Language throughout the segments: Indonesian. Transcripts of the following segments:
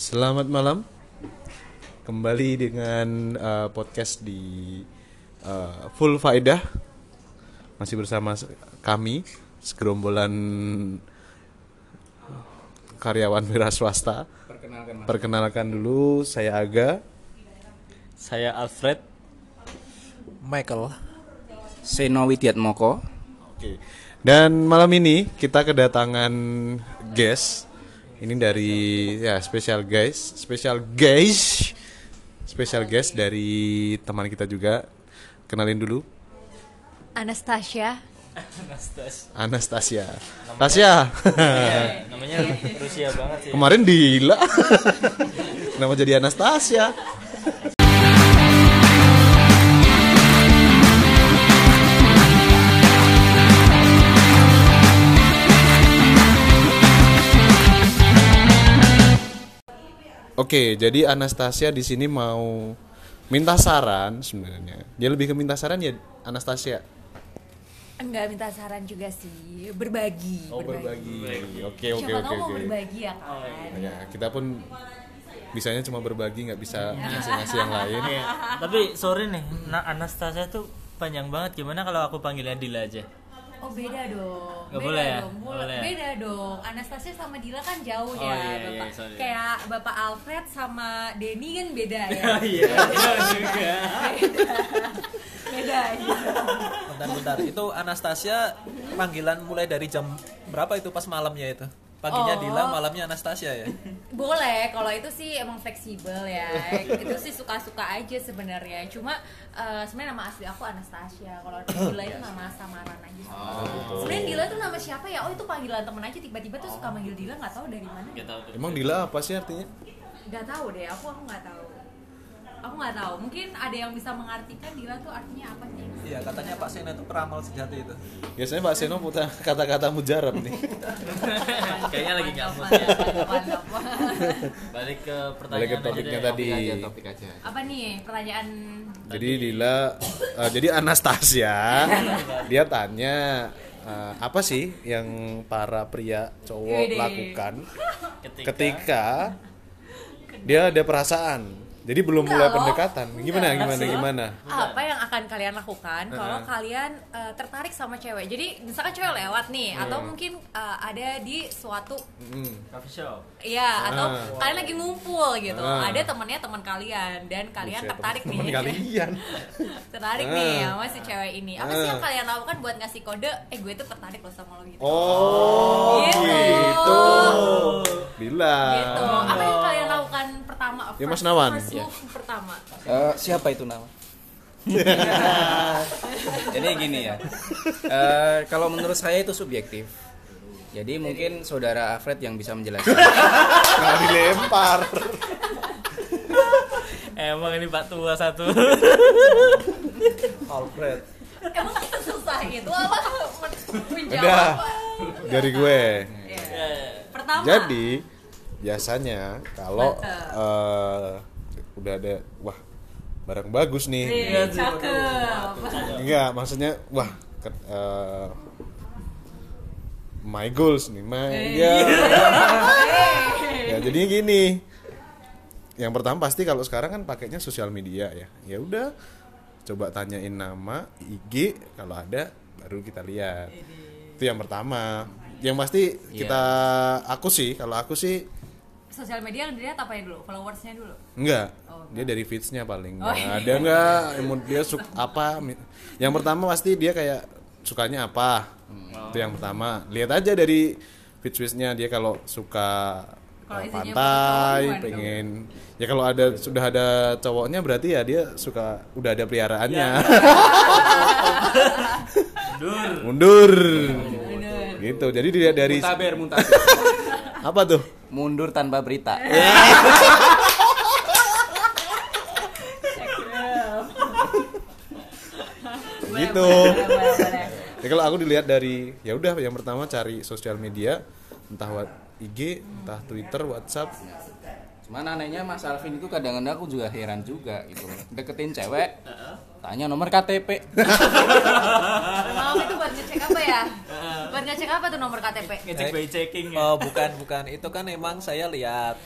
Selamat malam. Kembali dengan uh, podcast di uh, Full Faedah. Masih bersama kami segerombolan karyawan wira swasta. Perkenalkan Mas. Perkenalkan dulu saya Aga. Saya Alfred. Michael Seno Widiatmoko Oke. Dan malam ini kita kedatangan guest. Ini dari ya spesial guys, spesial guys, spesial guest dari teman kita juga. Kenalin dulu, Anastasia. Anastasia. Tasya. Namanya Rusia banget sih. Kemarin Dila. Kenapa jadi Anastasia? Oke, jadi Anastasia di sini mau minta saran sebenarnya. Dia lebih ke minta saran ya Anastasia. Enggak minta saran juga sih, berbagi. Oh, berbagi. Oke, oke, Siapa oke, tahu mau oke. berbagi ya kan. Ya, kita pun bisanya cuma berbagi nggak bisa ngasih-ngasih yang lain. Iya. Tapi sorry nih, nah Anastasia tuh panjang banget. Gimana kalau aku panggilnya Dila aja? Oh beda dong. Nggak beda boleh ya? dong. Boleh. boleh ya? Beda dong. Anastasia sama Dila kan jauh Oh, ya, iya, iya, Bapak. sorry. Kayak Bapak Alfred sama Denny kan beda ya. Iya, juga. beda ya. Bentar-bentar, itu Anastasia panggilan mulai dari jam berapa itu pas malamnya itu? Paginya Oh. Dila, malamnya Anastasia ya? Boleh, kalau itu sih emang fleksibel ya. itu sih suka-suka aja sebenarnya. Cuma eh, sebenarnya nama asli aku Anastasia. Kalau Dila itu nama samaran aja. Sebenarnya Dila itu nama siapa ya? Oh itu panggilan temen aja. Tiba-tiba tuh suka manggil Dila nggak tahu dari mana. Gak. Emang Dila apa sih artinya? Nggak tahu deh. Aku aku nggak tahu. Aku nggak tahu. Mungkin ada yang bisa mengartikan Dila tuh artinya apa sih? Iya, katanya Pak Seno itu peramal sejati itu. Biasanya Pak Seno putar kata-kata mujarab nih. Kayaknya lagi nggak mood ya. mantap. Balik ke pertanyaan Balik ke aja topiknya deh. tadi. topik aja. Apa nih pertanyaan? Jadi Dila, eh, jadi Anastasia, dia tanya eh, apa sih yang para pria cowok Wede. lakukan Ketika, ketika dia ada perasaan. Jadi belum Enggak mulai loh. pendekatan. Gimana Enggak gimana sih. gimana? apa yang akan kalian lakukan kalau Heeh. kalian eh, tertarik sama cewek jadi misalkan cewek lewat nih Hmm. atau mungkin eh, ada di suatu Hmm. coffee shop. ya atau Ah. kalian lagi ngumpul gitu Ah. ada temennya teman kalian dan kalian Buset, tertarik temen nih kalian. tertarik Ah. nih sama si cewek ini apa sih Ah. yang kalian lakukan buat ngasih kode eh gue tuh tertarik loh sama lo gitu Oh, Gitu. gitu. Bila. gitu apa yang kalian Ya, Mas Nawan. first move pertama Eh, siapa itu nama? Jadi gini ya, Eh, kalau menurut saya itu subjektif. Jadi mungkin saudara Alfred yang bisa menjelaskan. Nggak dilempar. Emang ini Pak tua satu. Alfred. emang susah gitu apa menjawab Udah. apa? Dari gue. Iya. pertama Jadi biasanya kalau eh, udah ada wah barang bagus nih. Iya, cakep. Enggak, maksudnya wah ke- eh, my goals nih, my Iya. ya jadinya gini. Yang pertama pasti kalau sekarang kan pakainya sosial media ya. Ya udah coba tanyain nama, IG kalau ada baru kita lihat. Itu yang pertama. Yang pasti kita aku sih kalau aku sih Sosial media yang dilihat apa ya dulu? Followersnya dulu. Enggak. Oh, dia dari feedsnya paling. Oh, Nggak iya. Ada enggak dia suka apa? Yang pertama pasti dia kayak sukanya apa? Itu yang pertama. Lihat aja dari feeds feedsnya dia kalau suka Kalau eh, pantai, pengen ya kalau ada sudah ada cowoknya berarti ya dia suka udah ada peliharaannya. Dur. Mundur. Gitu. Jadi dia dari Muntaber, muntaber. apa tuh? Mundur tanpa berita. gitu. Ya kalau aku dilihat dari ya udah yang pertama cari sosial media entah IG, entah Twitter, WhatsApp. Cuman anehnya Mas Alvin itu kadang-kadang aku juga heran juga gitu. Deketin cewek, tanya nomor KTP. Mau itu buat ngecek apa ya? Buat ngecek apa tuh nomor KTP? Ngecek by checking ya. Oh, bukan, bukan. Itu kan emang saya lihat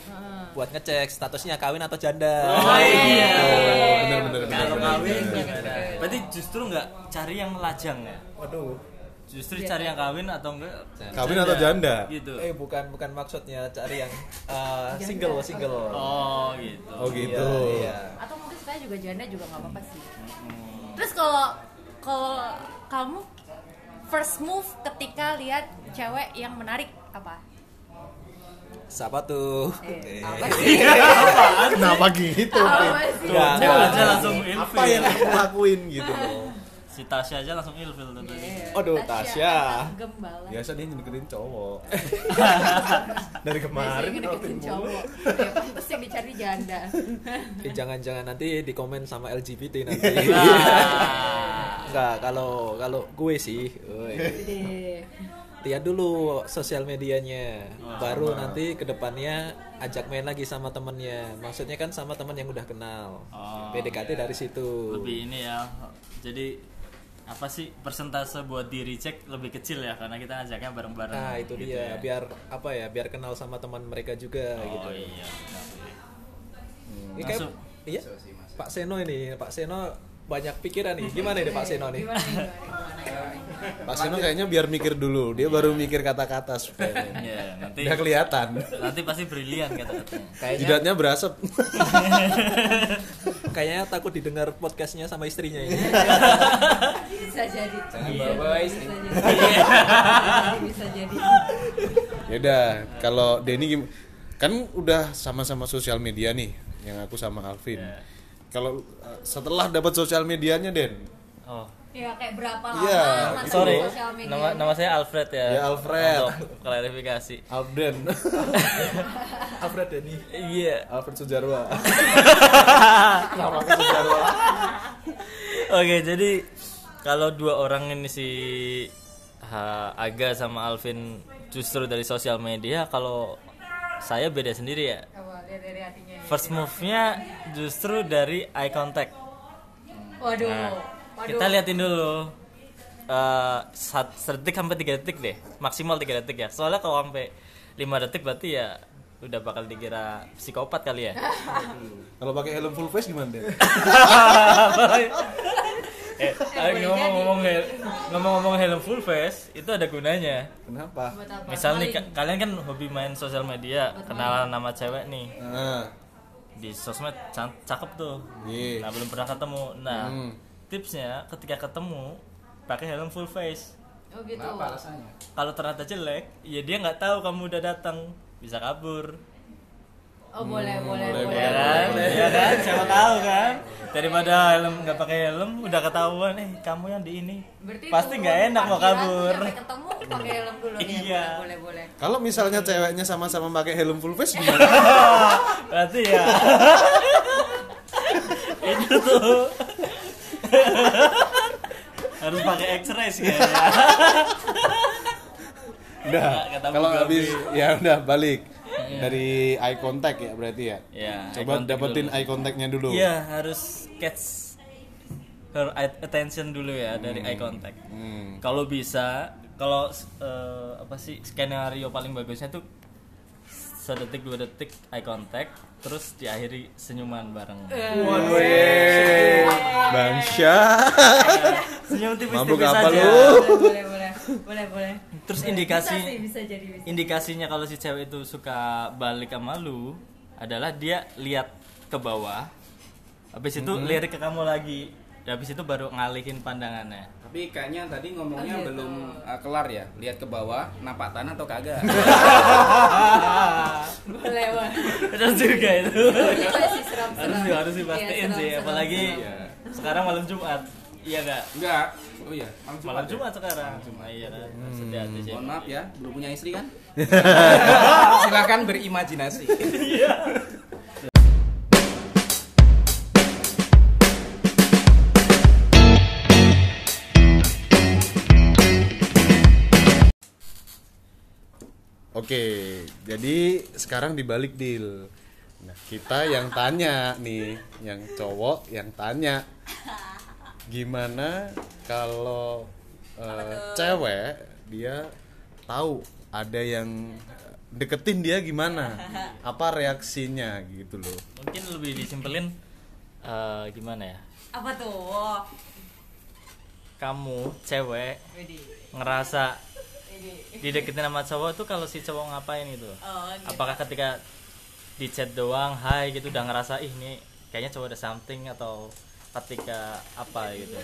buat ngecek statusnya kawin atau janda. Oh iya. bener bener bener Kalau kawin? Berarti justru nggak cari yang lajang ya? Waduh. Justru cari yang kawin atau enggak? Kawin atau janda? Gitu. Eh bukan bukan maksudnya cari yang uh, single single. Oh gitu. Oh gitu. Iya, iya. atau suka juga janda juga nggak apa-apa sih terus kalau kalau kamu first move ketika lihat cewek yang menarik apa Siapa tuh? eh, Eh. apa sih Kenapa gitu? apa sih enggak. aja langsung Apa yang aku lakuin gitu loh? Si Tasya aja langsung ilfil tuh tadi. Iya, Aduh, Tasya. gembala Biasa dia nyegerin cowok. Dari kemarin Biasanya outing deketin mulu. cowok ya pantas yang dicari janda Eh, jangan-jangan nanti di komen sama LGBT nanti. Enggak, kalau kalau gue sih, woi. Jadi, lihat dulu sosial medianya, Oh, baru nanti ke depannya ajak main lagi sama temennya. Maksudnya kan sama teman yang udah kenal. Oh, PDKT dari situ. Lebih ini ya. Jadi apa sih persentase buat di reject lebih kecil ya karena kita ngajaknya bareng-bareng. Nah itu gitu dia, ya. biar apa ya, biar kenal sama teman mereka juga Oh gitu. iya. benar. Ini kayak- Masuk. iya, Pak Seno ini, Pak Seno banyak pikiran nih. Gimana nih Pak Seno nih? Pak Seno kayaknya biar mikir dulu, dia baru mikir kata-kata supaya Iya, nanti udah kelihatan. nanti pasti brilian kata-katanya. Kayaknya Jidatnya berasap. kayaknya takut didengar podcastnya sama istrinya ini. bisa jadi Jangan Bisa bawa-bawa jadi, istri. bisa jadi. bisa jadi ya udah, kalau Denny gim- kan udah sama-sama sosial media nih, yang aku sama Alvin. Ya. Kalau uh, setelah dapat sosial medianya Den, Oh, ya kayak berapa lama Iya, masuk sorry. sosial media Nama nama saya Alfred ya. Ya, Alfred. Untuk klarifikasi. Alden, Alfred Denny. Iya. Alfred Sujarwa. Oke, jadi kalau dua orang ini si Ha- Aga sama Alvin justru dari sosial media, kalau saya beda sendiri ya. Hatinya ya. First move-nya justru dari eye contact. waduh Nah, waduh kita liatin dulu eh sat- sedetik sampai tiga detik deh, maksimal tiga detik ya. Soalnya kalau sampai lima detik berarti ya udah bakal dikira psikopat kali ya. Kalau pakai helm full face gimana Den? eh, boleh ngomong-ngomong hel- ngomong-ngomong helm full face itu ada gunanya. Kenapa? Misal nih ka- kalian kan hobi main sosial media, kenalan nama cewek nih Nah, di sosmed can- cakep tuh. Iya. Nah belum pernah ketemu. Nah Hmm. tipsnya ketika ketemu pakai helm full face. oh gitu alasannya? Kalau ternyata jelek, ya dia nggak tahu kamu udah datang, bisa kabur. Oh boleh boleh boleh, boleh Ya kan? Ya kan? Siapa tahu kan? Daripada helm nggak pakai helm udah ketahuan, eh kamu yang di ini. Berarti Pasti nggak enak mau kabur. ketemu pakai helm dulu ya Iya. boleh boleh kalau misalnya ceweknya sama-sama pakai helm full face gimana? Berarti ya. itu tuh. Harus pakai X-ray sih kayaknya. udah, kalau habis ya udah balik. Dari eye contact ya berarti ya. Ya, eye Coba contact dapetin dulu. eye contactnya dulu. Iya, harus catch her attention dulu ya dari eye contact. Hmm. Kalau bisa, kalau eh, apa sih skenario paling bagusnya tuh sedetik dua detik eye contact, terus diakhiri senyuman bareng. Wih, Bangsa. Senyum Mabuk tipis-tipis apa aja. lu? boleh boleh boleh boleh Terus Boleh. indikasi bisa sih bisa jadi bisa indikasinya kalau si cewek itu suka balik sama lu adalah dia lihat ke bawah, habis itu lirik ke kamu lagi, dan habis itu baru ngalihin pandangannya. Tapi kayaknya tadi ngomongnya Oh, gitu. belum uh, kelar ya. Lihat ke bawah, napak tanah atau kagak? boleh boleh Betul juga itu. Iya sih harus harus dipastiin Iya, sih, seram-seram. apalagi sekarang malam Jumat. Iya gak? Enggak. Oh iya, malam Jumat. Malam ya? Jumat sekarang. Ah, iya kan. Hati-hati sih. Mohon maaf ya, belum punya istri kan? Silakan berimajinasi. Oke, jadi sekarang dibalik deal. Nah, kita yang tanya nih, yang cowok yang tanya. Gimana kalau eh, cewek dia tahu ada yang deketin dia gimana? Apa reaksinya gitu loh. Mungkin lebih disimpelin eh, gimana ya? Apa tuh? kamu cewek ngerasa dideketin sama cowok tuh kalau si cowok ngapain gitu? Oh, gitu. apakah ketika di chat doang hai gitu udah ngerasa ih ini kayaknya cowok ada something atau ketika apa gitu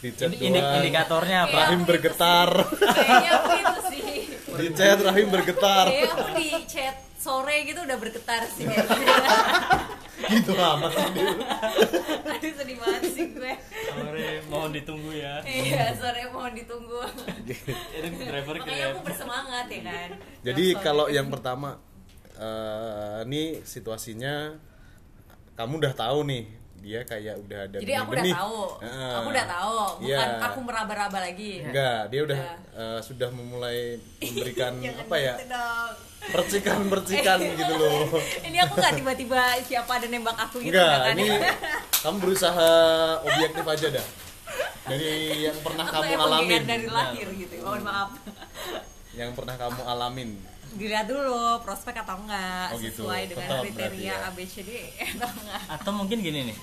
di chat Ini- indikatornya apa Iya. rahim bergetar Kayaknya aku itu sih. di chat rahim bergetar Kayaknya aku di chat sore gitu udah bergetar sih gitu amat sih. Aduh sedih banget sih gue. sore mohon ditunggu ya Iya, sore mohon ditunggu. driver Makanya aku bersemangat ya kan. jadi kalau yang pertama eh ini situasinya kamu udah tahu nih dia kayak udah ada Jadi aku udah tahu. Heeh. Aku udah tahu, bukan Iya. aku meraba-raba lagi. enggak dia udah Iya. eh, sudah memulai memberikan apa ya gitu dong. percikan-percikan gitu loh Ini aku nggak tiba-tiba siapa ada nembak aku gitu enggak kan. ini kamu berusaha objektif aja dah dari yang pernah Aku kamu alamin dari lahir gitu. Mohon maaf. yang pernah kamu alamin Dilihat dulu prospek atau enggak Oh, gitu. sesuai dengan Tetap kriteria ya. ABCD atau enggak. atau mungkin gini nih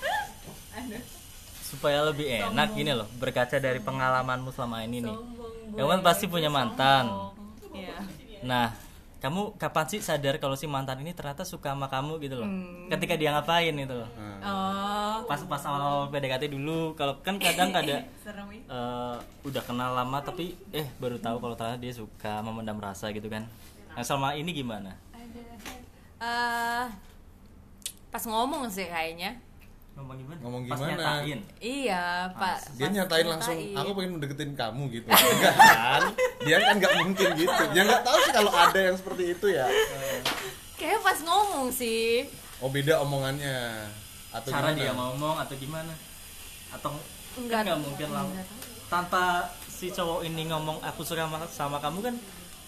supaya lebih enak gini loh berkaca dari pengalamanmu selama ini nih Sombong kamu kan pasti punya mantan sombong. Iya. nah kamu kapan sih sadar kalau si mantan ini ternyata suka sama kamu gitu loh Hmm. ketika dia ngapain itu loh Oh, pas pas awal PDKT dulu kalau kan kadang ada eh, udah kenal lama tapi eh baru tahu kalau ternyata dia suka memendam rasa gitu kan nah selama ini gimana Eh, pas ngomong sih kayaknya. ngomong gimana Ngomong pas gimana? nyatain Iya, Pak. dia pas nyatain langsung nyatain. aku pengen mendeketin kamu gitu enggak kan dia kan nggak mungkin gitu ya nggak tahu sih kalau ada yang seperti itu ya Kayaknya pas ngomong sih. oh beda omongannya atau cara gimana? dia ngomong atau gimana atau Enggak. kan nggak mungkin lah tanpa si cowok ini ngomong aku suka sama, sama kamu kan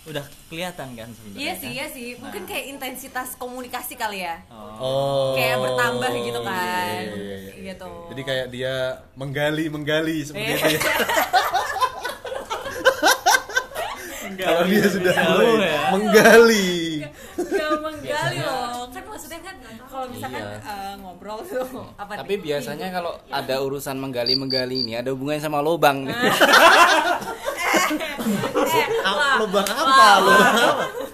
udah kelihatan kan sebenarnya Iya sih, kan? iya sih. Mungkin kayak intensitas komunikasi kali ya. oh. oh Kayak bertambah gitu kan. iya, iya, iya. Gitu. jadi kayak dia menggali menggali seperti Iya. itu ya kalau dia sudah mulai ya. menggali Gak menggali loh. Kan maksudnya kan kalau misalkan Iya. eh, ngobrol tuh apa Tapi nih? biasanya kalau ada urusan menggali-menggali ini ada hubungannya sama lubang nih. Eh, lubang apa wah, lu wah.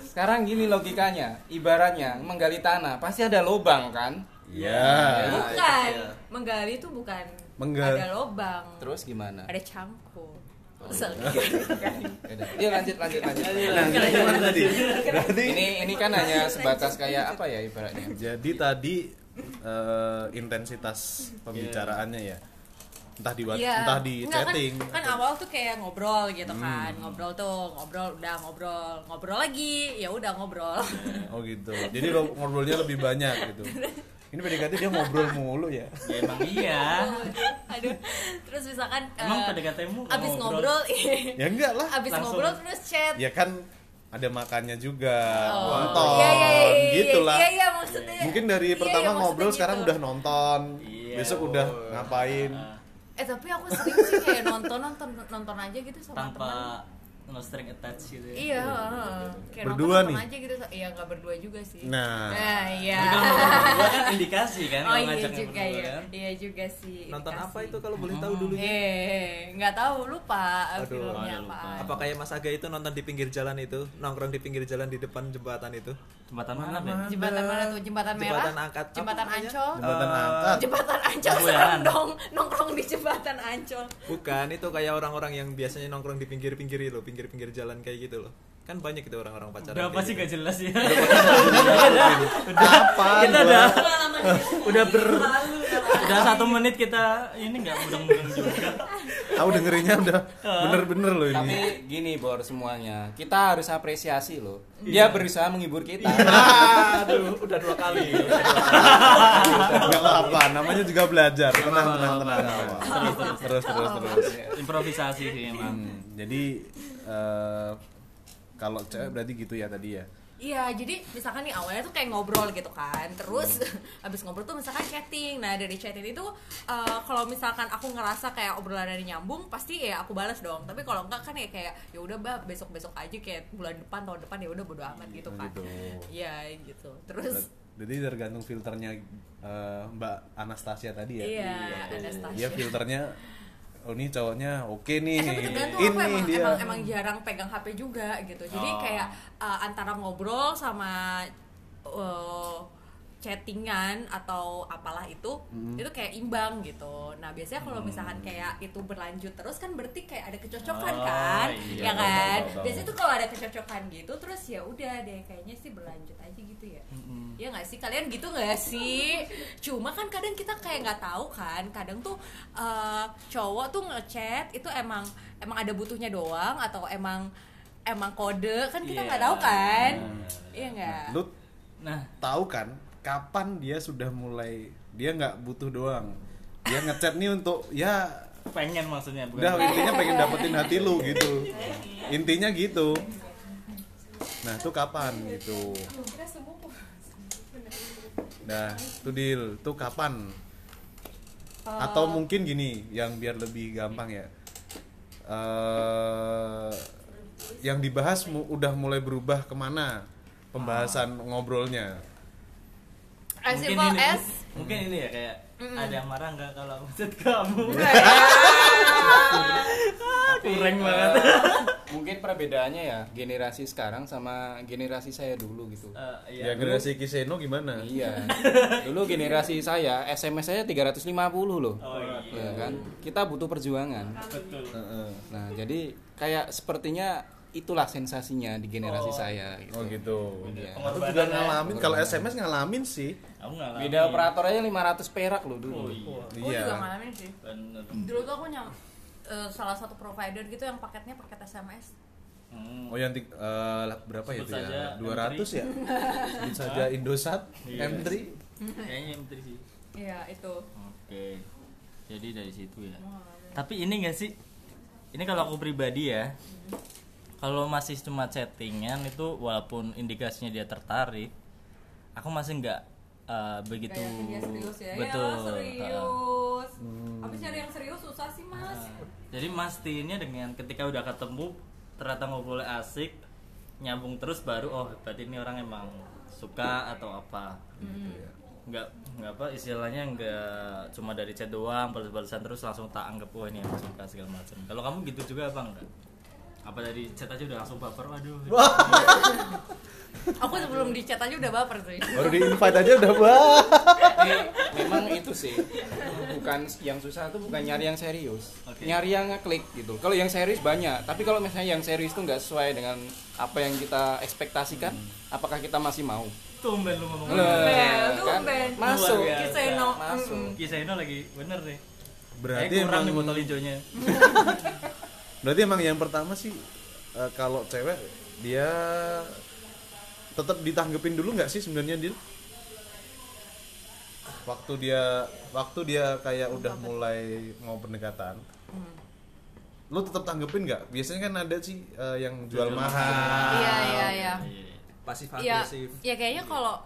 Sekarang gini logikanya, ibaratnya menggali tanah pasti ada lubang kan? ya Bukan. Menggali itu bukan Menggali. ada lobang. Terus gimana? Ada cangkul. Oh. Yaudah. Yuk lanjut lanjut lanjut. nah jadi gimana tadi berarti Ini ini kan hanya sebatas kayak apa ya ibaratnya? jadi tadi eh, intensitas pembicaraannya ya entah di wat- Iya. entah di Enggak, kan- chatting Kan, awal tuh kayak ngobrol gitu Hmm. kan. Ngobrol tuh, ngobrol udah ngobrol, ngobrol lagi, ya udah ngobrol. oh gitu jadi lo ngobrolnya lebih banyak gitu ini PDKT dia ngobrol mulu ya ya emang iya Aduh. Terus misalkan emang eh, PDKT-mu abis ngobrol, ya enggak lah abis Langsung. ngobrol terus chat. ya kan ada makannya juga Oh. nonton Iya, iya, iya, iya, gitu lah Iya, iya, maksudnya. mungkin dari Iya, pertama iya, ngobrol gitu. sekarang udah nonton Iya. besok udah ngapain Eh tapi aku sering sih kayak nonton nonton nonton aja gitu sama teman. No string attached gitu ya Iya, heeh. kayak Berdua nih? aja gitu. Iya, nggak berdua juga sih. Nah. iya. Tapi kalau berdua kan indikasi kan Oh iya juga berdua ya. kan Iya juga sih. Nonton indikasi. apa itu kalau boleh tahu dulu? Eh, nggak tahu lupa Aduh. filmnya Oh, lupa. apa. Apa kayak Mas Aga itu nonton di pinggir jalan itu, nongkrong di pinggir jalan di depan jembatan itu? jembatan mana Ben? Jembatan mana tuh? Jembatan merah? Jembatan angkat. Jembatan? Ancol? jembatan Eh, angkat Jembatan Ancol dong nongkrong di jembatan Ancol. Bukan, itu kayak orang-orang yang biasanya nongkrong di pinggir-pinggir itu, pinggir-pinggir jalan kayak gitu loh. Kan banyak itu orang-orang pacaran. udah apa sih? gitu. gak jelas ya. Apa kita udah udah ber udah satu menit kita ini nggak mudeng-mudeng juga. Aku dengerinnya udah bener-bener loh ini. Tapi gini Bor semuanya, kita harus apresiasi loh. Dia berusaha menghibur kita. Aduh, udah dua kali. nggak apa namanya juga belajar. Tenang tenang tenang. terus terus terus. Improvisasi sih emang. Hmm, jadi eh, kalau cewek berarti gitu ya tadi ya Iya, jadi misalkan nih awalnya tuh kayak ngobrol gitu kan, terus abis ngobrol tuh misalkan chatting. Nah dari chatting itu eh, kalau misalkan aku ngerasa kayak obrolan dari nyambung, pasti ya aku balas dong. Tapi kalau enggak kan ya kayak ya udah bah besok besok aja kayak bulan depan tahun depan ya udah bodo amat gitu Oh, kan. gitu. Iya gitu. Terus Jadi tergantung filternya eh, Mbak Anastasia tadi ya. iya Dia Anastasia. filternya oh ini cowoknya oke nih. Eh, tapi tergantung ini aku emang, dia. emang emang jarang pegang HP juga gitu. Jadi Oh. kayak uh, antara ngobrol sama uh, chattingan atau apalah itu itu kayak imbang gitu. Nah biasanya kalau misalkan kayak itu berlanjut terus kan berarti kayak ada kecocokan Oh, kan, iya, ya kan? tahu, tahu, tahu. Biasanya tuh kalau ada kecocokan gitu terus ya udah deh kayaknya sih berlanjut aja gitu ya. Ya nggak sih kalian gitu nggak sih? Cuma kan kadang kita kayak nggak tahu kan. Kadang tuh uh, cowok tuh ngechat itu emang emang ada butuhnya doang atau emang emang kode kan kita nggak Iya. tahu kan? Iya nggak? Lu Nah, tahu kan kapan dia sudah mulai dia nggak butuh doang. Dia ngechat nih untuk ya pengen maksudnya bukan udah intinya pengen dapetin hati lu gitu. Intinya gitu. Nah, itu kapan gitu. Nah, itu deal. Itu kapan? Atau mungkin gini, yang biar lebih gampang ya. eh yang dibahas mu- udah mulai berubah ke mana pembahasan ngobrolnya. As mungkin simple ini, as mungkin ini ya kayak ada yang marah nggak kalau aku chat kamu kurang banget Mungkin perbedaannya ya generasi sekarang sama generasi saya dulu gitu. Eh, Ya, iya. generasi Kiseno gimana? Iya. Dulu generasi saya SMS saya 350 loh. oh iya Ya kan? Kita butuh perjuangan. betul Heeh. Nah, jadi kayak sepertinya itulah sensasinya di generasi Oh. saya gitu. Oh gitu. Iya. Aku juga ya. ngalamin kalau SMS ngalamin sih. aku nggak Beda operator aja 500 perak loh dulu. oh iya Aku Iya. juga ngalamin sih. bener Dulu tuh aku nyam eh, salah satu provider gitu yang paketnya paket SMS. Hmm. Oh yang tik- eh, berapa ya Sebut itu ya? saja 200 ya? Sebut saja Indosat Iya. M3. kayaknya M3 sih Iya itu. oke jadi dari situ ya tapi ini gak sih ini kalau aku pribadi ya kalau masih cuma chattingan itu walaupun indikasinya dia tertarik aku masih nggak eh, begitu serius ya. betul Ya, serius. Habis nyari yang serius susah sih mas. Nah, jadi mastinnya dengan ketika udah ketemu ternyata ngobrolnya asik nyambung terus baru oh berarti ini orang emang suka atau apa. Nggak nggak apa istilahnya nggak cuma dari chat doang balas-balasan terus langsung tak anggap wah ini emang suka segala macam. Kalau kamu gitu juga apa enggak apa dari chat aja udah langsung baper waduh Aku sebelum di chat aja udah baper sih. Baru di invite aja udah wah. Tapi memang itu sih bukan yang susah tuh bukan nyari yang serius Oke. nyari yang ngeklik gitu kalau yang serius banyak tapi kalau misalnya yang serius tuh nggak sesuai dengan apa yang kita ekspektasikan apakah kita masih mau tumben lu ngomong Lah, Tumben, kan? tumben. masuk Luar biasa. Kiseno. Masuk. ini lagi bener nih Berarti Kayak kurang emang nih botol hijaunya Berarti emang yang pertama sih eh, kalau cewek dia tetap ditanggepin dulu nggak sih sebenarnya Dil? Waktu dia waktu dia kayak udah mulai mau pendekatan. Lu tetap tanggepin nggak? Biasanya kan ada sih eh, yang jual Jual mahal. Iya iya iya. pasif Iya, agresif ya kayaknya kalau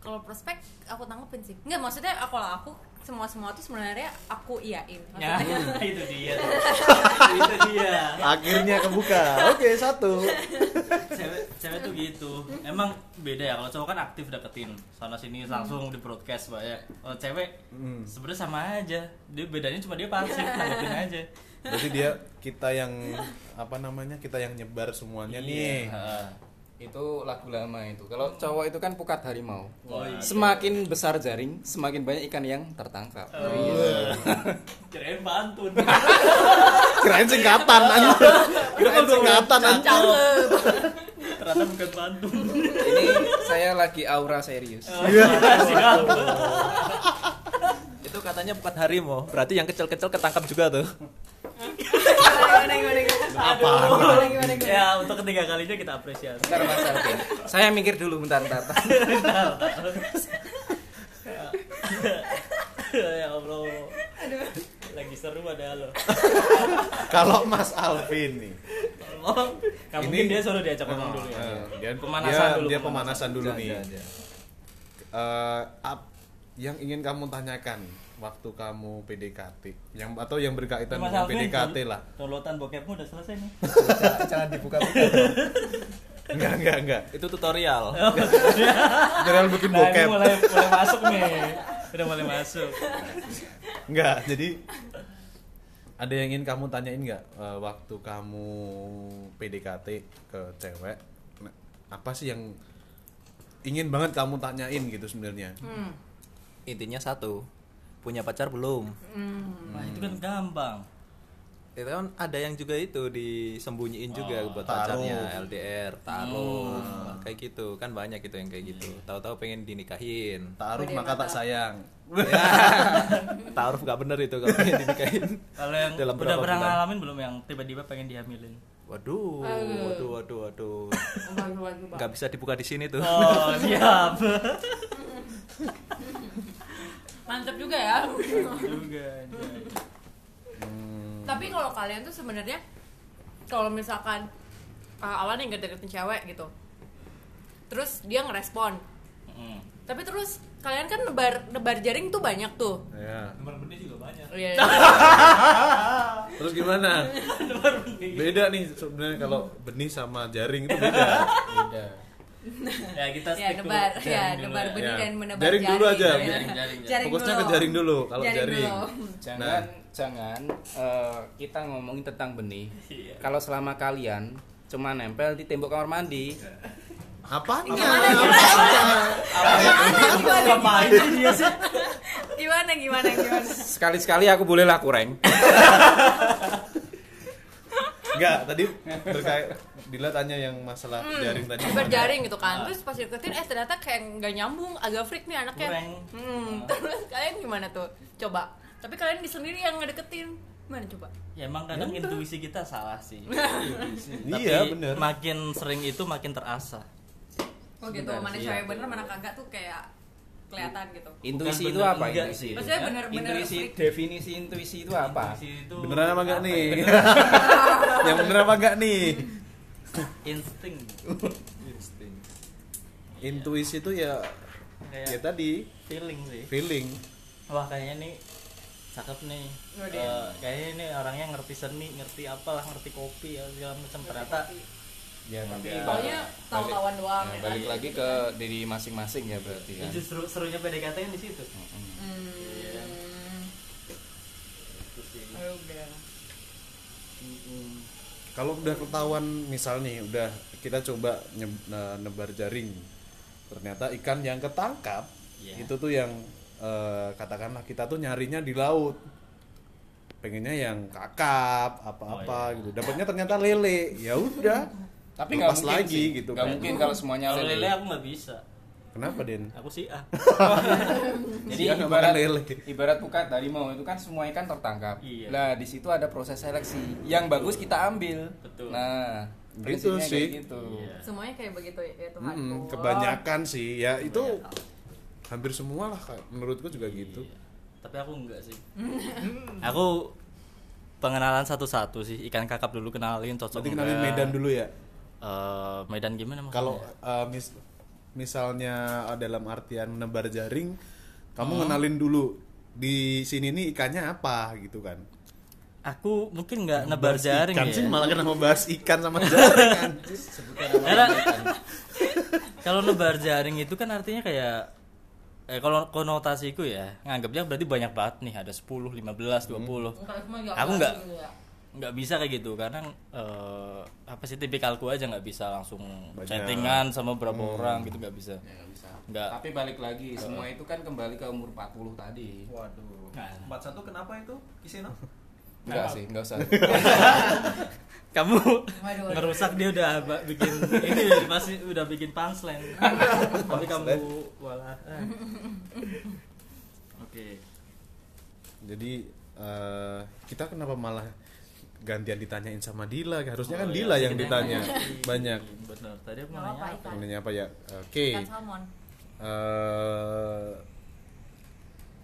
kalau prospek aku tanggepin sih. Enggak, maksudnya kalau aku semua semua tuh sebenarnya aku iyain. Ya, itu dia. itu dia. Akhirnya kebuka. Oke, satu. Cewek, cewek tuh gitu. Emang beda ya kalau cowok kan aktif deketin sana sini langsung di broadcast banyak. Kalau cewek Hmm. sebenarnya sama aja. Dia bedanya cuma dia pasif tanggepin aja. Berarti dia kita yang apa namanya? Kita yang nyebar semuanya nih. Itu lagu lama itu kalau cowok itu kan pukat harimau Oh, iya. semakin besar jaring semakin banyak ikan yang tertangkap Kirain pantun. Kirain singkatan anjir. Kirain singkatan anjir. Ternyata bukan pantun. ini saya lagi aura serius Siap. itu katanya bukan harimau berarti yang kecil-kecil ketangkap juga tuh Gimana gimana gimana. Apa? Gimana gimana gimana. Ya, untuk ketiga kalinya kita apresiasi. Bentar Mas Alvin. saya mikir dulu bentar bentar, bentar. ya Allah. Lagi seru ada lo. Kalau Mas Alvin nih, Tolong Kamu mungkin dia suruh diajak ngomong dulu ya. Eh, dia Pemanasan dia, dulu, dia pemanasan. pemanasan dulu nih. Eh, ap- yang ingin kamu tanyakan waktu kamu PDKT yang atau yang berkaitan Mas dengan Alvin, PDKT lah. Downloadan bokepmu udah selesai nih. jangan, jangan dibuka-buka enggak enggak enggak. Itu tutorial. Jangan bikin Nah, ini bokep. mulai mulai masuk nih. Udah mulai masuk. enggak jadi ada yang ingin kamu tanyain nggak eh, waktu kamu PDKT ke cewek? Nah, apa sih yang ingin banget kamu tanyain gitu sebenarnya? Hmm. Intinya satu punya pacar belum? Nah, itu kan gampang. itu kan ada yang juga itu disembunyiin juga buat taruh. pacarnya LDR taruh. Kayak gitu kan banyak itu yang kayak gitu. Tahu-tahu pengen dinikahin. Taruh maka tak sayang. Ya. Taruh nggak bener itu kalau pengen dinikahin. Kalau yang Dalam udah pernah ngalamin belum yang tiba-tiba pengen dihamilin? waduh waduh waduh waduh. Nggak bisa dibuka di sini tuh. Oh, siap. Mantep juga ya. Juga. Tapi kalau kalian tuh sebenarnya kalau misalkan uh, awalnya nggak deketin cewek gitu, terus dia ngerespon, Mm. tapi terus kalian kan nebar nebar jaring tuh banyak tuh. ya nomor benih juga banyak Iya. terus gimana beda nih sebenarnya kalau benih sama jaring itu beda Beda. Ya kita ya nebar, jaring ya dulu nebar ya. benih Ya. dan menebar Jaring jaring. dulu aja. Jaring, jaring, jaring. Jaring Fokusnya dulu. ke jaring dulu, kalau jaring. dulu. Jangan Nah. jangan eh, kita ngomongin tentang benih. Iya. Kalau selama kalian cuma nempel di tembok kamar mandi, apanya sih dia sih? Gimana gimana gimana? sekali-sekali aku boleh lah kurang. enggak tadi berkait Dila tanya yang masalah jaring tadi Nebar jaring gitu kan, terus pas deketin eh ternyata kayak nggak nyambung, agak freak nih anaknya. Kurang. Hmm, terus kalian gimana tuh? Coba. Tapi kalian di sendiri yang ngedeketin. Gimana coba? Ya emang kadang intuisi kita salah sih. iya Tapi bener Makin sering itu makin terasa. Oh gitu, mana iya. cewek bener, mana kagak tuh kayak kelihatan gitu. Intuisi Bukan itu bener apa enggak intuisi? sih. Maksudnya bener-bener Intuisi freak. definisi intuisi itu apa? Intuisi itu beneran apa enggak nih ya? yang bener apa enggak nih Insting. intuisi itu ya ya Kayak tadi feeling sih. feeling Wah kayaknya nih cakep nih. Oh. Eh, kayaknya ini orangnya ngerti seni, ngerti apalah, ngerti kopi ya segala macam ternyata ya nanti Soalnya tahu-tahuan doang. Nah, ya balik kan? lagi ke diri masing-masing ya berarti ya kan. justru serunya PDKT kan di situ. Hmm. Oh, udah. kalau udah ketahuan misal nih udah kita coba nye- ne- nebar jaring ternyata ikan yang ketangkap Iya. itu tuh yang eh, katakanlah kita tuh nyarinya di laut pengennya yang kakap apa-apa Oh, iya. gitu dapatnya ternyata lele ya udah Tapi nggak mungkin lagi sih. gitu Nggak kan. mungkin kalau semuanya Kalau lele. lele aku nggak bisa. kenapa den Aku sih ah. Jadi nggak ibarat lele. ibarat pukat harimau itu kan semua ikan tertangkap. Iya. Nah, di situ ada proses seleksi. Yang bagus kita ambil. Betul. Nah, Gitu prinsipnya sih. kayak gitu. Iya. Semuanya kayak begitu ya, Tuhan. Mm-mm, kebanyakan sih ya itu hampir semua lah Kak. menurutku juga gitu Tapi aku enggak sih. aku pengenalan satu-satu sih ikan kakap dulu kenalin cocok berarti kenalin enggak. Medan dulu ya Eh, Medan gimana maksudnya? kalau uh, mis- misalnya uh, dalam artian menebar jaring kamu Hmm. ngenalin dulu di sini nih ikannya apa gitu kan aku mungkin nggak nebar jaring ikan ya. sih malah kenapa bahas ikan sama jaring kan Karena kalau nebar jaring itu kan artinya kayak eh kalau konotasiku ya nganggapnya berarti banyak banget nih ada 10, 15, 20. Aku nggak nggak bisa kayak gitu karena eh, apa sih tipikalku aja nggak bisa langsung Banyak. chattingan sama berapa orang gitu nggak bisa. Ya, nggak bisa. Nggak. Tapi balik lagi, semua itu kan kembali ke umur 40 tadi. waduh Nah. 41 kenapa itu Kiseno Enggak sih, enggak usah. Kamu waduh. ngerusak dia udah bikin ini pasti udah bikin punchline. Tapi kamu walah. eh. Oke. jadi uh, kita kenapa malah gantian ditanyain sama Dila harusnya kan Oh, Dila iya, yang sih, ditanya iya. banyak Benar. Tadi aku nanya apa? ikan. Nanya apa ya oke Ikan salmon. Eh,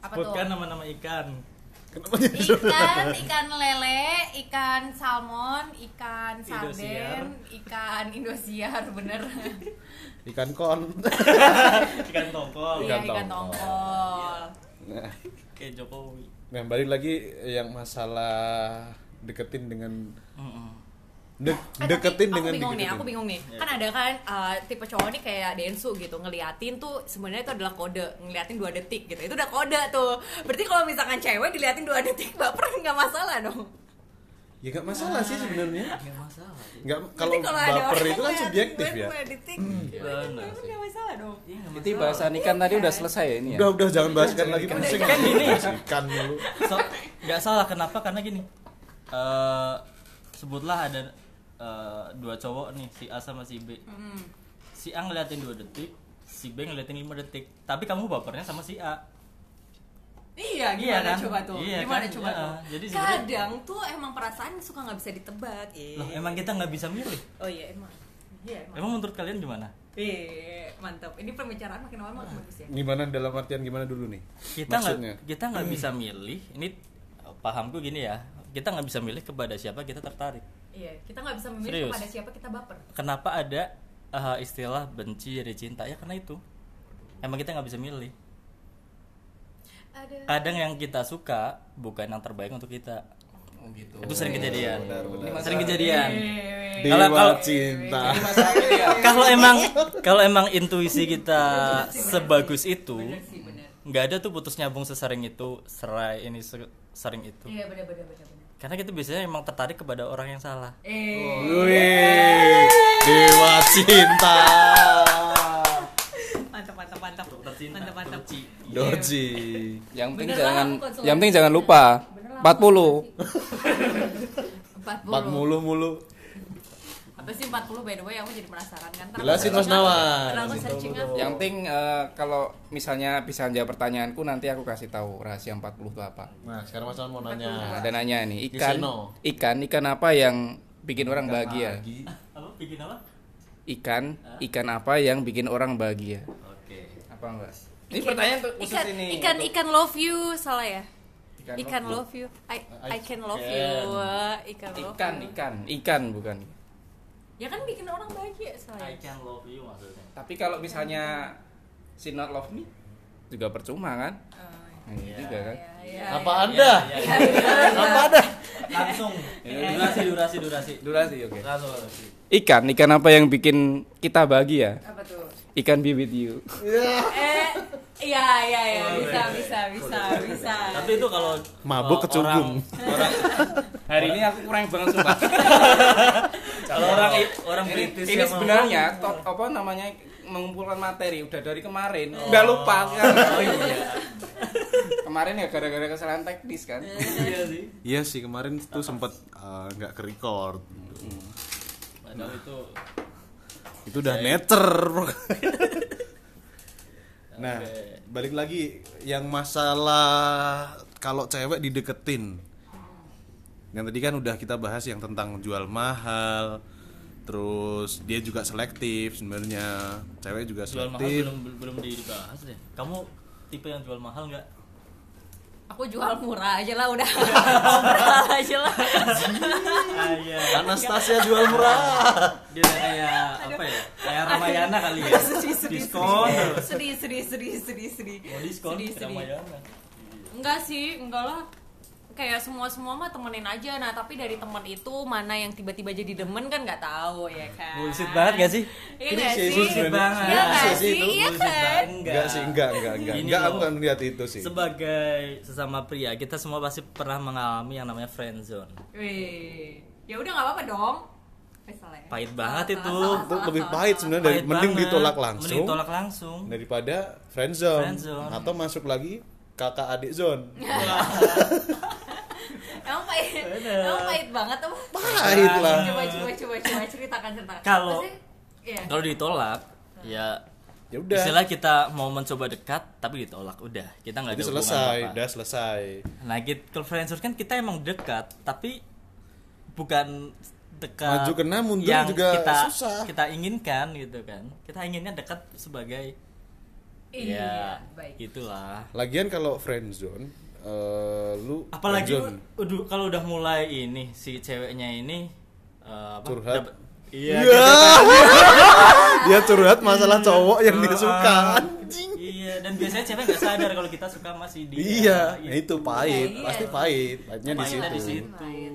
Apa Sebutkan nama-nama ikan. Kenapa zona? ikan ikan lele ikan salmon ikan sarden ikan indosiar bener Ikan kon. ikan tongkol iya Ikan ikan tongkol. tongkol Nah, kayak Jokowi nah, balik lagi yang masalah deketin dengan de- Eh, deketin tapi dengan aku bingung nih, aku bingung nih. Iya. Kan ada kan uh, tipe cowok nih kayak Densu gitu, ngeliatin tuh sebenarnya itu adalah kode, ngeliatin dua detik gitu. Itu udah kode tuh. Berarti kalau misalkan cewek diliatin dua detik, baper nggak masalah dong. Ya nggak masalah sih sebenarnya. nggak masalah Nggak kalau baper itu kan subjektif ya. detik, benar itu nggak masalah dong. Iya, nggak Itu masalah. bahasan ikan tadi udah selesai ya ini ya. Udah udah jangan bahas ikan lagi pusing. Kan gini. ikan dulu. So- nggak salah kenapa karena gini eh sebutlah ada eh, dua cowok nih si A sama si B Hmm. si A ngeliatin dua detik si B ngeliatin lima detik tapi kamu bapernya sama si A Iya, Iya gimana kan? coba tuh? Iya gimana kan? coba Iya, tuh? jadi Kadang tuh emang perasaan suka nggak bisa ditebak. Eh. loh emang kita nggak bisa milih Oh iya emang. Iya emang. emang menurut kalian gimana Eh, mantap. Ini pembicaraan makin lama makin bagus ya. Gimana dalam artian gimana dulu nih? kita nggak kita nggak bisa milih ini pahamku gini ya kita nggak bisa milih kepada siapa kita tertarik Iya, kita nggak bisa memilih Serius? kepada siapa kita baper. kenapa ada eh, istilah benci dari cinta ya karena itu emang kita nggak bisa milih Ada. kadang yang kita suka bukan yang terbaik untuk kita Oh gitu. itu sering kejadian benar. sering kejadian Dewa Kalau- kalau- cinta. kalau emang kalau emang intuisi kita sebagus itu. Nggak ada tuh putus nyambung sesering itu serai ini se- sering itu Iya, bener bener bener. karena kita biasanya emang tertarik kepada orang yang salah Eh, Wih, Dewa cinta. mantap mantap mantap. Mantap mantap. Doji. Yang penting Bener jangan lah, yang penting jangan lupa Bener lah, 40. 40. Empat mulu mulu. Apa sih 40 by the way aku jadi penasaran kan. Jelasin, Mas searching up. Yang penting eh, kalau misalnya bisa jawab pertanyaanku nanti aku kasih tahu rahasia 40 itu apa. Nah, sekarang Mas Nawan mau Nah, nanya. ada nanya nih, ikan ikan ikan apa yang bikin orang bahagia? Apa bikin apa Ikan ikan apa yang bikin orang bahagia? oke Apa enggak? Ini pertanyaan tuh khusus ikan, ini. Ikan untuk- ikan love you salah ya? Ikan Ikan love love you. I, I can love can. you. Ikan love ikan you. ikan ikan bukan. Ya kan bikin orang bahagia salah. I ya? can love you maksudnya Tapi kalau misalnya si not love me juga percuma kan? Oh, Nah, iya juga kan? ya, ya, Apa ya. Anda? Iya, iya. Apa Anda? langsung durasi durasi durasi Durasi oke. langsung durasi Ikan ikan apa yang bikin kita bahagia? Apa tuh? Ikan be with you. Eh, iya iya iya bisa bisa bisa bisa. tapi itu kalau Mabuk kecubung. orang, orang Hari ini aku kurang banget sumpah. kalau orang orang ini, British ini sebenarnya top, apa namanya mengumpulkan materi udah dari kemarin. Udah lupa. Kan oh iya. Kemarin ya gara-gara kesalahan teknis kan? Iya sih Iya. Sih kemarin tuh sempet uh, nggak ke record. padahal itu Itu udah meter. nah, balik lagi yang masalah kalau cewek dideketin. Yang tadi kan udah kita bahas yang tentang jual mahal. Terus dia juga selektif sebenarnya. Cewek juga jual mahal selektif. belum belum dibahas deh kamu tipe yang jual mahal nggak Aku jual murah aja lah udah. murah aja lah. ah iya Anastasia jual murah. dia kayak apa ya kayak Ramayana kali ya Sedih sedih diskon sedih sedih sedih sedih sedih. mau diskon Sedih, sedih. Ramayana Enggak sih, enggak lah. Kayak semua semua mah temenin aja. Nah tapi dari temen itu mana yang tiba-tiba jadi demen kan nggak tahu ya kan. bullshit banget gak sih Iya nggak sih? bullshit banget Iya nggak Bullshit sih? itu, Iya kan? banget. Enggak sih, enggak, enggak, enggak. Enggak, aku nggak ngeliat itu sih. sebagai sesama pria kita semua pasti pernah mengalami yang namanya friend zone Wih, ya udah nggak apa-apa dong. Eh, ya. pahit banget Salah, itu salah, salah, lebih pahit sebenarnya dari mending banget. ditolak langsung mending ditolak langsung daripada friend zone, Friend zone. atau masuk lagi kakak adik zone. Bener. emang pahit banget apa? Pahit lah. Coba coba coba coba ceritakan ceritakan. Kalau- Iya. kalau ditolak ya Ya udah. istilah kita mau mencoba dekat tapi ditolak udah kita nggak ada selesai, udah selesai. nah gitu kalau friendzone kan kita emang dekat tapi bukan dekat Maju kena, mundur yang juga kita susah. kita inginkan gitu kan kita inginnya dekat sebagai Iya, ya baik. gitulah Lagian kalau friend eh, lu apalagi udah kalau udah mulai ini si ceweknya ini eh, apa, Curhat. dapet- iya Iya. gitu kan. dia curhat masalah cowok yang dia suka Ah, anjing iya dan biasanya cewek nggak sadar kalau kita suka masih dia iya nah itu pahit Iya, pasti iya. pahit pahitnya di situ di situ. Pahit.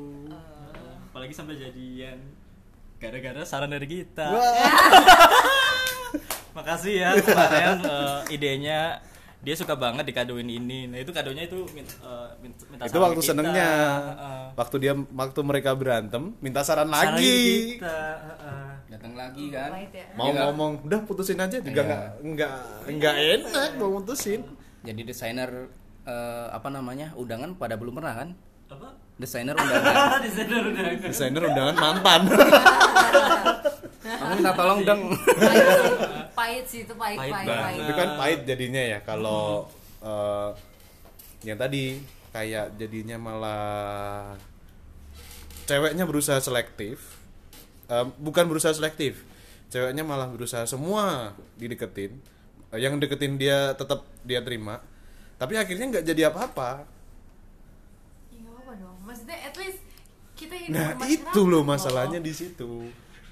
apalagi sampai jadian gara-gara saran dari kita makasih ya kemarin eh, idenya dia suka banget dikadoin ini nah itu kadonya itu min- min- minta itu saran waktu kita. senengnya Heeh. waktu dia waktu mereka berantem minta saran Saran lagi kita heeh. Datang lagi kan. Ya. mau Iya. ngomong udah putusin aja juga Iya. nggak nggak nggak enak mau putusin Jadi desainer eh, apa namanya? Undangan pada belum pernah kan? apa Desainer undangan. desainer udah desainer undangan mantan Kamu minta tolong dong. Pahit sih. Itu pahit Pahit pahit pahit. itu kan pahit jadinya ya kalau eh, yang tadi kayak jadinya malah ceweknya berusaha selektif Eh, bukan berusaha selektif ceweknya malah berusaha semua dideketin Eh, yang deketin dia tetap dia terima tapi akhirnya nggak jadi apa-apa Ya nggak apa dong. Maksudnya at least kita hidup nah itu loh kok. masalahnya di situ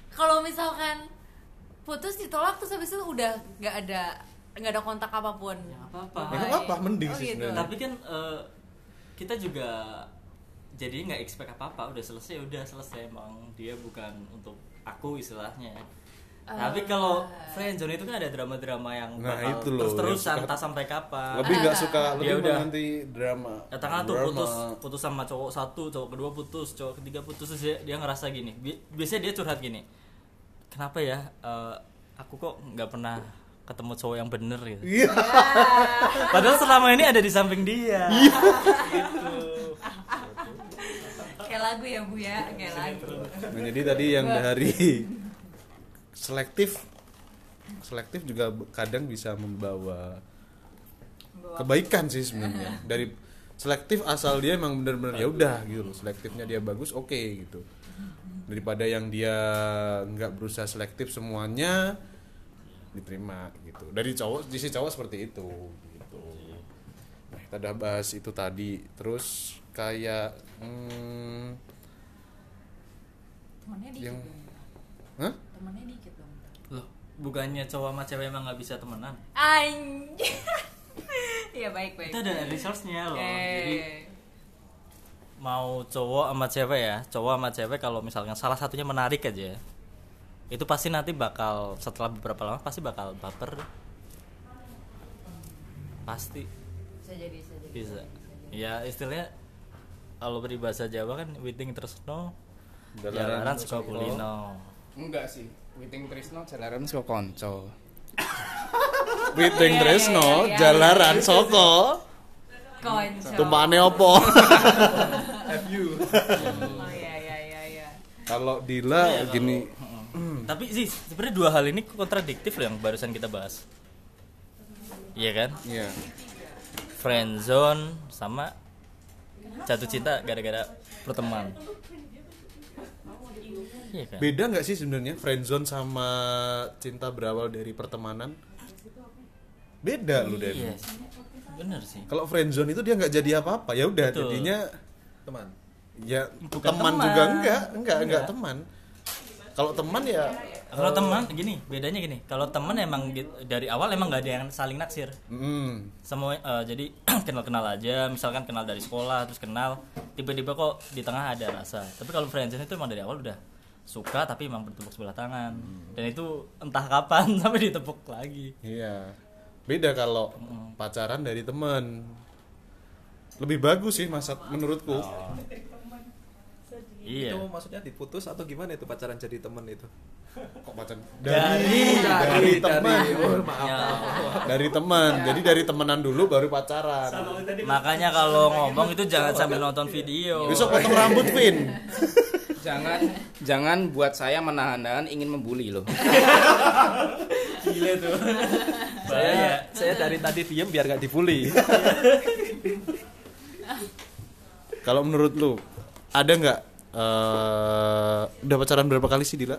Kalau misalkan putus ditolak terus habis itu udah nggak ada nggak ada kontak apa pun. Ya, apa-apa. Ya, apa-apa, mending Oh, sih gitu. sebenarnya. tapi kan eh, kita juga jadi nggak expect apa apa udah selesai udah selesai emang dia bukan untuk aku istilahnya Ah. tapi kalau friendzone itu kan ada drama-drama yang Nah, bakal itu loh, terus-terusan entah sampai kapan lebih nggak suka Dia lebih Ah. udah- menanti drama katakanlah tuh putus putus sama cowok satu cowok kedua putus cowok ketiga putus terus dia, dia ngerasa gini Bi- biasanya dia curhat gini kenapa ya eh, aku kok nggak pernah ketemu cowok yang bener gitu? Iya. Padahal selama ini ada di samping dia. Gitu. Kayak lagu ya bu ya, kayak lagu. Nah, jadi tadi yang dari selektif selektif juga kadang bisa membawa kebaikan sih sebenarnya. Dari selektif asal dia emang bener-bener ya udah gitu loh. Selektifnya dia bagus oke gitu. Daripada yang dia nggak berusaha selektif semuanya diterima gitu. Dari cowok di si cowok seperti itu gitu. Nah, kita udah bahas itu tadi. Terus kayak hmm, Temennya dikit Yang- dong. Hah? Temennya dikit dong. loh bukannya cowok sama cewek emang nggak bisa temenan Anjir. Iya baik baik. itu ada resource-nya loh jadi Eh. Mau cowok sama cewek ya cowok sama cewek kalau misalkan salah satunya menarik aja itu pasti nanti bakal setelah beberapa lama pasti bakal baper pasti Bisa jadi bisa jadi. bisa ya istilahnya kalau peribahasa Jawa kan witing tresno Jalaran suka soko. kulino Enggak sih. Witing Trisno jalaran saka konco. Witing Iya, Tresno, iya, iya. jalaran Soko, Konco. tumpakane opo? Oh iya iya iya iya. Kalau Dila gini, tapi sih sebenarnya dua hal ini kontradiktif loh yang barusan kita bahas iya kan iya. friendzone sama jatuh cinta gara-gara pertemuan iya kan Beda nggak sih sebenarnya friendzone sama cinta berawal dari pertemanan? Beda lu dari. iya bener sih. Kalau friendzone itu dia nggak jadi apa-apa, ya udah jadinya teman. ya Bukan teman teman. juga enggak, enggak, enggak Enggak. teman. Kalau teman ya kalau teman gini bedanya gini. Kalau teman emang gitu- dari awal emang nggak ada yang saling naksir. Hmm, semua eh, jadi kenal-kenal aja. Misalkan kenal dari sekolah terus kenal tiba-tiba kok di tengah ada rasa. Tapi kalau friendzone itu emang dari awal udah suka tapi emang bertepuk sebelah tangan. Dan itu entah kapan sampai ditepuk lagi. Iya. Beda kalau pacaran dari teman. Lebih bagus sih masa menurutku. iya. Itu maksudnya diputus atau gimana itu pacaran jadi temen itu? Kok pacaran? Dari- dari teman. oh, maaf. Ya. dari teman jadi dari temenan dulu baru pacaran. Makanya kalau ngomong itu jangan sambil nonton video. Besok potong rambut Vin Jangan jangan buat saya menahan-nahan ingin membuli loh. gila tuh saya bahaya saya dari tadi diem biar gak dibully kalau menurut lu ada nggak eh, udah pacaran berapa kali sih Dila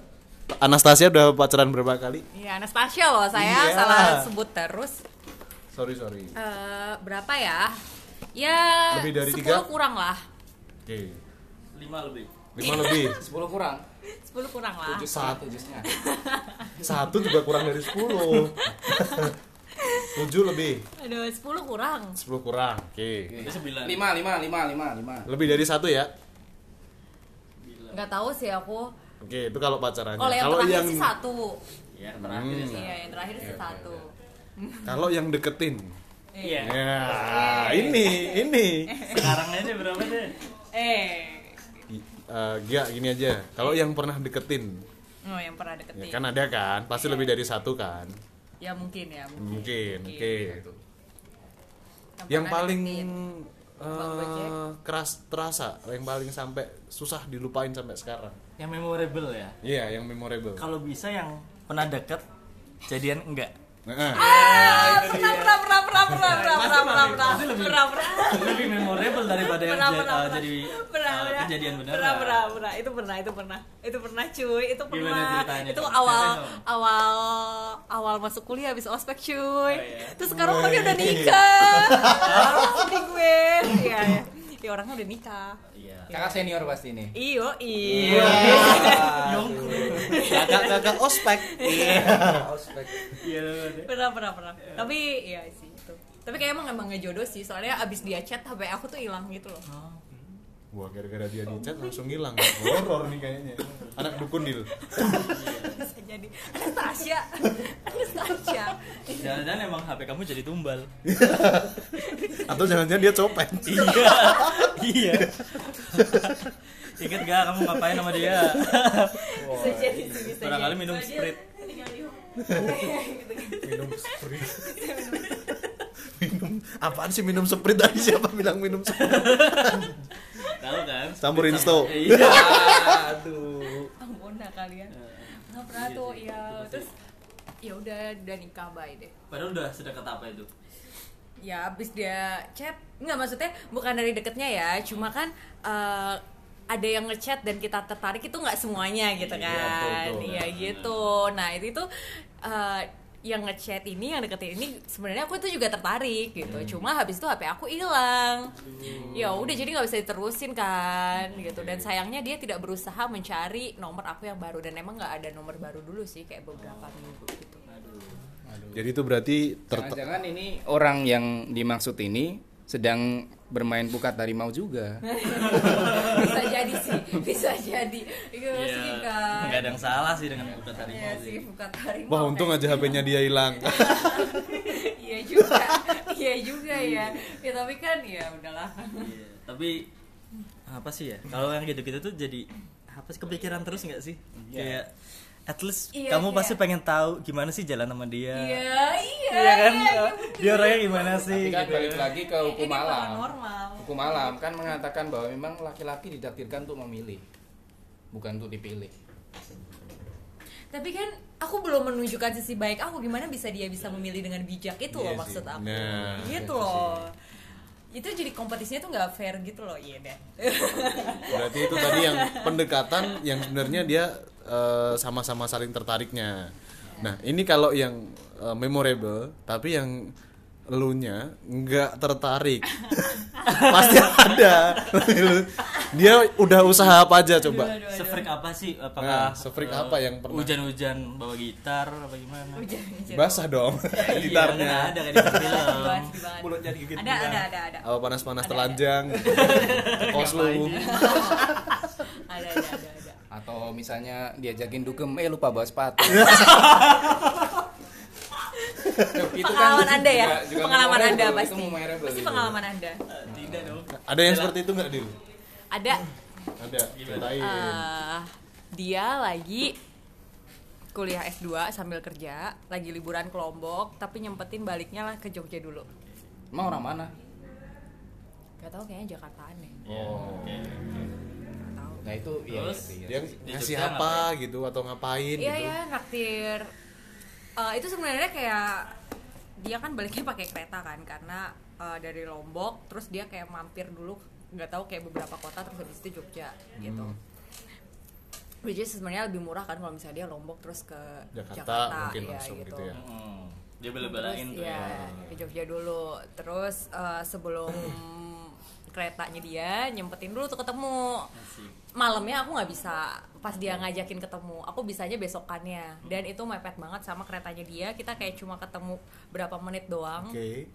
Anastasia udah pacaran berapa kali Iya Anastasia loh saya Iya. salah sebut terus. sorry sorry Eh, berapa ya? Ya Lebih dari 10 tiga? kurang lah. Oke. lima lebih Lima lebih. 10 kurang. 10 kurang lah. 7 Satu. satu juga kurang dari sepuluh. Tujuh lebih. Aduh, 10 kurang. Sepuluh kurang. Oke. Itu sembilan 5 5 5 5 5. Lebih dari satu ya. Nggak tahu sih aku. Oke, itu kalau pacarannya. Kalau yang Kalau terakhir yang sih satu. ya terakhir ya Iya, yang terakhir sih satu. kalau yang deketin. iya Ya, ini ini. sekarang aja berapa deh Eh. Eh, Gia gini aja. Kalau yang pernah deketin, Oh, yang pernah ya deketin. kan ada kan? Pasti lebih dari satu kan? Ya mungkin ya. Mungkin. Mungkin. Oke. Yang Yang pernah paling deketin. Eh, keras terasa, yang paling sampai susah dilupain sampai sekarang. yang memorable ya Iya, yang memorable. kalau bisa yang pernah deket jadian enggak Nah, Ah, pernah, pernah, pernah, pernah, pernah, Pasti lebih- pernah, pernah. lebih memorable daripada yang Pernah, pernah, uh, pernah. jadi Pernah, uh, pernah. kejadian beneran Pernah, pernah, pernah. Itu pernah, itu pernah. Itu pernah cuy, itu Gimana pernah. ceritanya? Itu awal awal awal masuk kuliah habis ospek cuy. iya. Terus sekarang dia udah nikah. Sedih gue. Iya, iya. Ya orangnya udah nikah. iya Kakak senior pasti nih. Iyo, iya. Kakak-kakak ospek. iya pernah, pernah, pernah. Tapi ya sih itu. Tapi kayak emang emang ngejodoh sih, soalnya abis dia chat HP aku tuh hilang gitu loh. Wah, gara-gara dia di chat langsung hilang. Horor nih kayaknya. Anak dukun dil. Bisa jadi Anastasia. Anastasia. jangan-jangan emang HP kamu jadi tumbal Atau jangan-jangan dia copet. iya iya Ingat gak kamu ngapain sama dia? Bisa jadi Barangkali jadi. minum Sprite. minum sprite. Apaan sih minum sprite tadi siapa bilang minum sprite? Tahu kan? Campurin sto. Iya. Aduh. Pengguna kalian. Nggak pernah tuh, iya. Terus ya udah udah nikah bye deh. Padahal udah sedekat apa itu? Ya abis dia chat, nggak maksudnya bukan dari deketnya ya, cuma kan eh, ada yang ngechat dan kita tertarik itu nggak semuanya gitu Iya, kan, betul. iya gitu. Nah itu itu eh, yang ngechat ini, yang deketin ini sebenarnya aku itu juga tertarik gitu. Hmm. Cuma habis itu HP aku hilang. Ya udah jadi nggak bisa diterusin kan gitu. Dan sayangnya dia tidak berusaha mencari nomor aku yang baru dan emang nggak ada nomor baru dulu sih kayak beberapa minggu gitu. Jadi itu berarti Jangan-jangan ini orang yang dimaksud ini sedang bermain bukat harimau juga. bisa jadi sih, bisa jadi. Iya sih kan. Enggak ada yang salah sih dengan buka tadi Iya sih, bukan harimau. Wah, untung aja HP-nya dia hilang. Iya juga, iya juga ya. Ya tapi kan ya udahlah. Iya, tapi apa sih ya? Kalau yang gitu-gitu tuh jadi apa sih kepikiran terus nggak sih? Kayak at least Iya, kamu kayak- pasti pengen tahu gimana sih jalan sama dia. Iya, iya. Iya kan? iya, dia orangnya gimana sih? Tapi kan gitu balik ya. lagi ke hukum Ini alam. Hukum alam kan mengatakan bahwa memang laki-laki ditakdirkan untuk memilih, bukan untuk dipilih. Tapi kan aku belum menunjukkan sisi baik aku gimana bisa dia bisa memilih dengan bijak itu loh Iya maksud sih. aku. Nah, gitu loh. Itu jadi kompetisinya tuh nggak fair gitu loh, iya deh. Berarti itu tadi yang pendekatan yang sebenarnya dia eh, sama-sama saling tertariknya. Nah, ini kalau yang eh, memorable tapi yang elunya nggak tertarik. Pasti ada. dia udah usaha apa aja coba? Sefreak apa sih? Nah, Apakah sefreak eh, apa yang pernah? Hujan-hujan bawa gitar apa gimana? Hujan-hujan. Basah dong Iya, gitarnya. kan ada kan di film. Pasti banget. Mulut jadi gigit Ada, ada, ada, ada. Apa panas-panas telanjang? Kos lu. Ada, ada, ada, ada. Atau misalnya diajakin dugem, eh lupa bawa sepatu. Itu kan pengalaman anda ya juga- juga pengalaman memorable, anda itu pasti memorable pasti itu. pengalaman anda Tidak dong. Ada yang seperti itu nggak, Dil? ada Ada. Ceritain. eh, dia lagi kuliah S2 sambil kerja lagi liburan ke Lombok tapi nyempetin baliknya lah ke Jogja dulu Emang orang mana? gak tahu kayaknya Jakarta aneh Oh. Nah itu iya, Terus? iya, Dia iya. ngasih Jogja apa gitu atau ngapain iya gitu? ya naktir Eh, itu sebenarnya kayak dia kan baliknya pakai kereta kan karena eh, dari Lombok terus dia kayak mampir dulu nggak tahu kayak beberapa kota terus habis itu Jogja gitu Hmm. which is sebenarnya lebih murah kan kalau misalnya dia Lombok terus ke Jakarta, Jakarta, mungkin ya, langsung gitu ya. Hmm, dia bela-belain Terus, tuh ya, ya. ke Jogja dulu terus eh, sebelum keretanya dia nyempetin dulu tuh ketemu. Malamnya aku nggak bisa pas dia ngajakin ketemu aku bisanya besokannya. Dan itu mepet banget sama keretanya dia kita kayak cuma ketemu berapa menit doang. Oke.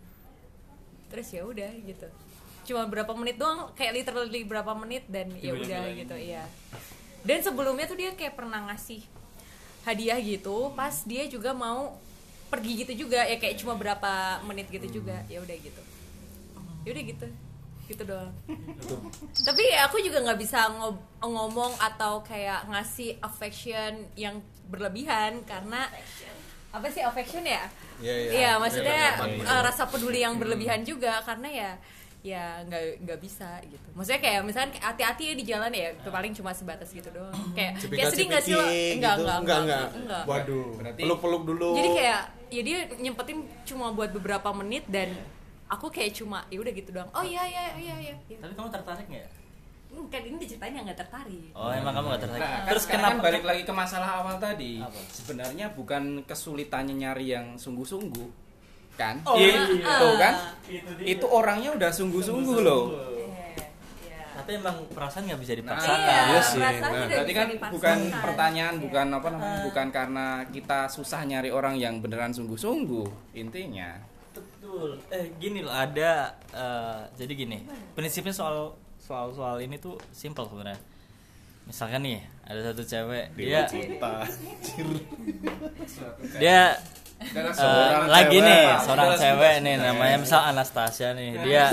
terus ya udah gitu. Cuma berapa menit doang kayak literally berapa menit dan ya udah gitu iya. Dan sebelumnya tuh dia kayak pernah ngasih hadiah gitu pas dia juga mau pergi gitu juga ya kayak cuma berapa menit gitu juga ya udah gitu. Ya udah gitu gitu doang tapi aku juga nggak bisa ngob- ngomong atau kayak ngasih affection yang berlebihan karena apa sih affection ya Iya, iya. Iya, maksudnya Iya, eh, rasa peduli yang berlebihan juga karena ya ya nggak nggak bisa gitu maksudnya kayak misalkan kayak hati-hati ya di jalan ya itu paling cuma sebatas gitu doang kayak kayak sedih nggak sih lo enggak, gitu. enggak enggak, enggak enggak. enggak Waduh. Peluk-peluk dulu. jadi kayak ya dia nyempetin cuma buat beberapa menit dan aku kayak cuma ya udah gitu doang oh iya iya iya iya iya. Tapi kamu tertarik nggak? Hmm, kan ini diceritain nggak tertarik Oh emang kamu nggak tertarik? Nah, Terus sekarang kenapa? kan balik lagi ke masalah awal tadi. Apa? Sebenarnya bukan kesulitannya nyari yang sungguh-sungguh, kan? Oh, Iya, iya. tuh kan? Itu dia. Itu orangnya udah sungguh-sungguh loh. Iya, iya. Tapi emang perasaan nggak bisa Nah, dipaksakan. Iya, Iya sih. perasaan Nah, Berarti kan dipaksakan. bukan pertanyaan, Iya. bukan apa namanya, bukan karena kita susah nyari orang yang beneran sungguh-sungguh. Intinya. Betul. Eh gini loh ada eh, jadi gini prinsipnya soal soal soal ini tuh simple sebenarnya. Misalkan nih ada satu cewek dia cinta. dia seorang lagi cewek. nih seorang cewek nih namanya misal Anastasia nih dia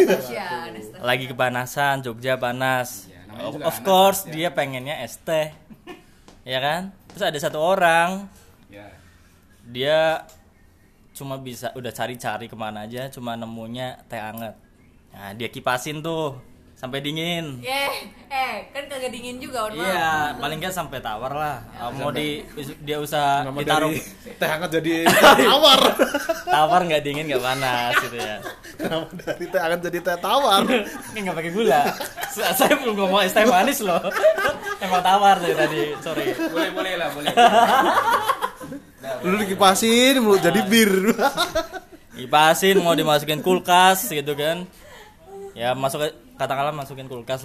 lagi kepanasan Jogja panas Iya, of, of course Anastasia. dia pengennya es teh ya kan terus ada satu orang Ya. dia cuma bisa udah cari-cari ke mana aja cuma nemunya teh anget nah dia kipasin tuh sampai dingin. Eh, eh, kan kagak dingin juga, On. iya paling nggak sampai tawar lah. Ah, mau di dia usah Nama ditaruh. teh hangat jadi tawar. tawar nggak dingin nggak panas gitu ya. Dari teh hangat jadi teh tawar. Ini nggak pakai gula. Sa- saya belum ngomong es teh manis loh. Emang tawar dari tadi sorry. Boleh, boleh lah, boleh. Dulu dikipasin mulut jadi bir. kipasin mau dimasukin kulkas gitu kan ya masuk katakanlah masukin kulkas